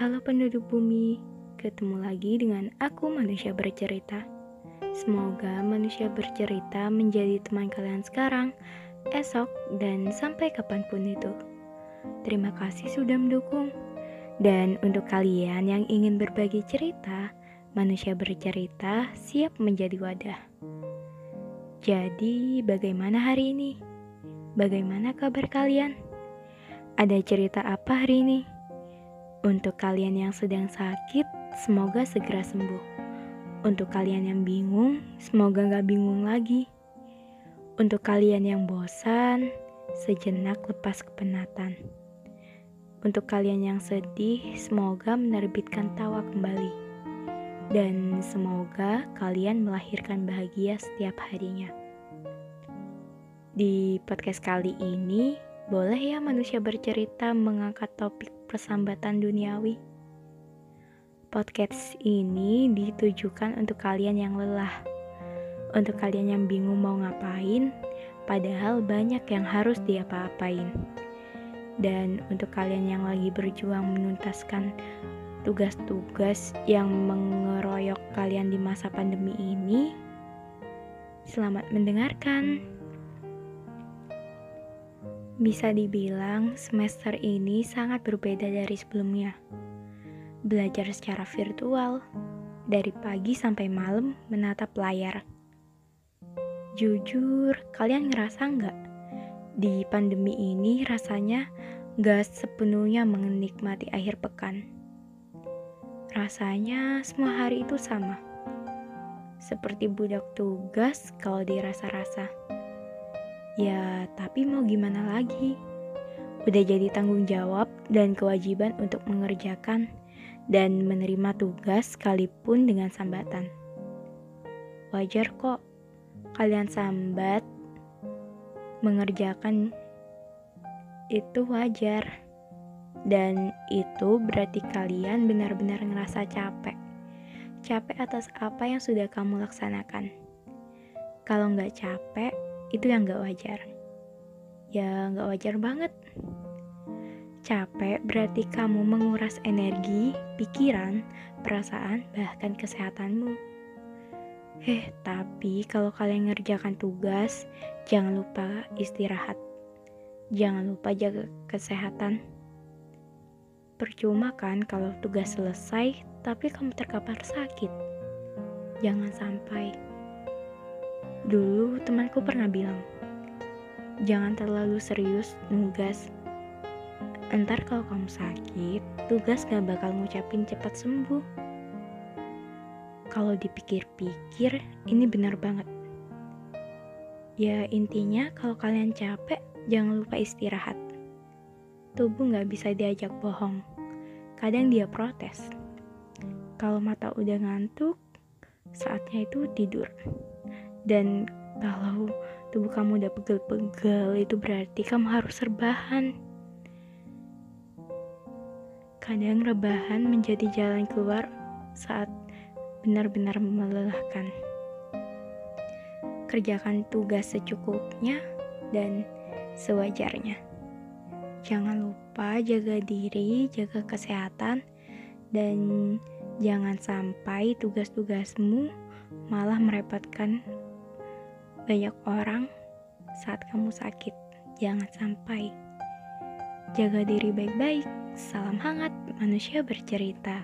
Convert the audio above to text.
Halo penduduk bumi, ketemu lagi dengan aku manusia bercerita. Semoga manusia bercerita menjadi teman kalian sekarang, esok, dan sampai kapan pun itu. Terima kasih sudah mendukung. Dan untuk kalian yang ingin berbagi cerita, manusia bercerita siap menjadi wadah. Jadi, bagaimana hari ini? Bagaimana kabar kalian? Ada cerita apa hari ini? Untuk kalian yang sedang sakit, semoga segera sembuh. Untuk kalian yang bingung, semoga gak bingung lagi. Untuk kalian yang bosan, sejenak lepas kepenatan. Untuk kalian yang sedih, semoga menerbitkan tawa kembali. Dan semoga kalian melahirkan bahagia setiap harinya. Di podcast kali ini, boleh ya manusia bercerita mengangkat topik persambatan duniawi? Podcast ini ditujukan untuk kalian yang lelah, untuk kalian yang bingung mau ngapain, padahal banyak yang harus diapa-apain. Dan untuk kalian yang lagi berjuang menuntaskan tugas-tugas yang mengeroyok kalian di masa pandemi ini, selamat mendengarkan. Bisa dibilang semester ini sangat berbeda dari sebelumnya. Belajar secara virtual, dari pagi sampai malam menatap layar. Jujur, kalian ngerasa nggak? Di pandemi ini rasanya nggak sepenuhnya menikmati akhir pekan. Rasanya semua hari itu sama. Seperti budak tugas kalau dirasa-rasa. Ya, tapi mau gimana lagi? Udah jadi tanggung jawab dan kewajiban untuk mengerjakan dan menerima tugas sekalipun dengan sambatan. Wajar kok kalian sambat mengerjakan itu wajar. Dan itu berarti kalian benar-benar ngerasa capek. Capek atas apa yang sudah kamu laksanakan. Kalau nggak capek, itu yang gak wajar. Ya gak wajar banget. Capek berarti kamu menguras energi, pikiran, perasaan, bahkan kesehatanmu. Eh, tapi kalau kalian ngerjakan tugas, jangan lupa istirahat. Jangan lupa jaga kesehatan. Percuma kan kalau tugas selesai, tapi kamu terkapar sakit. Jangan sampai. Dulu temanku pernah bilang, jangan terlalu serius nugas. Entar kalau kamu sakit, tugas gak bakal ngucapin cepat sembuh. Kalau dipikir-pikir, ini benar banget. Ya intinya kalau kalian capek, jangan lupa istirahat. Tubuh gak bisa diajak bohong. Kadang dia protes. Kalau mata udah ngantuk, saatnya itu tidur. Dan kalau tubuh kamu udah pegel-pegel, itu berarti kamu harus rebahan. Kadang rebahan menjadi jalan keluar saat benar-benar melelahkan. Kerjakan tugas secukupnya dan sewajarnya. Jangan lupa jaga diri, jaga kesehatan, dan jangan sampai tugas-tugasmu malah merepotkan banyak orang saat kamu sakit. Jangan sampai. Jaga diri baik-baik. Salam hangat, manusia bercerita.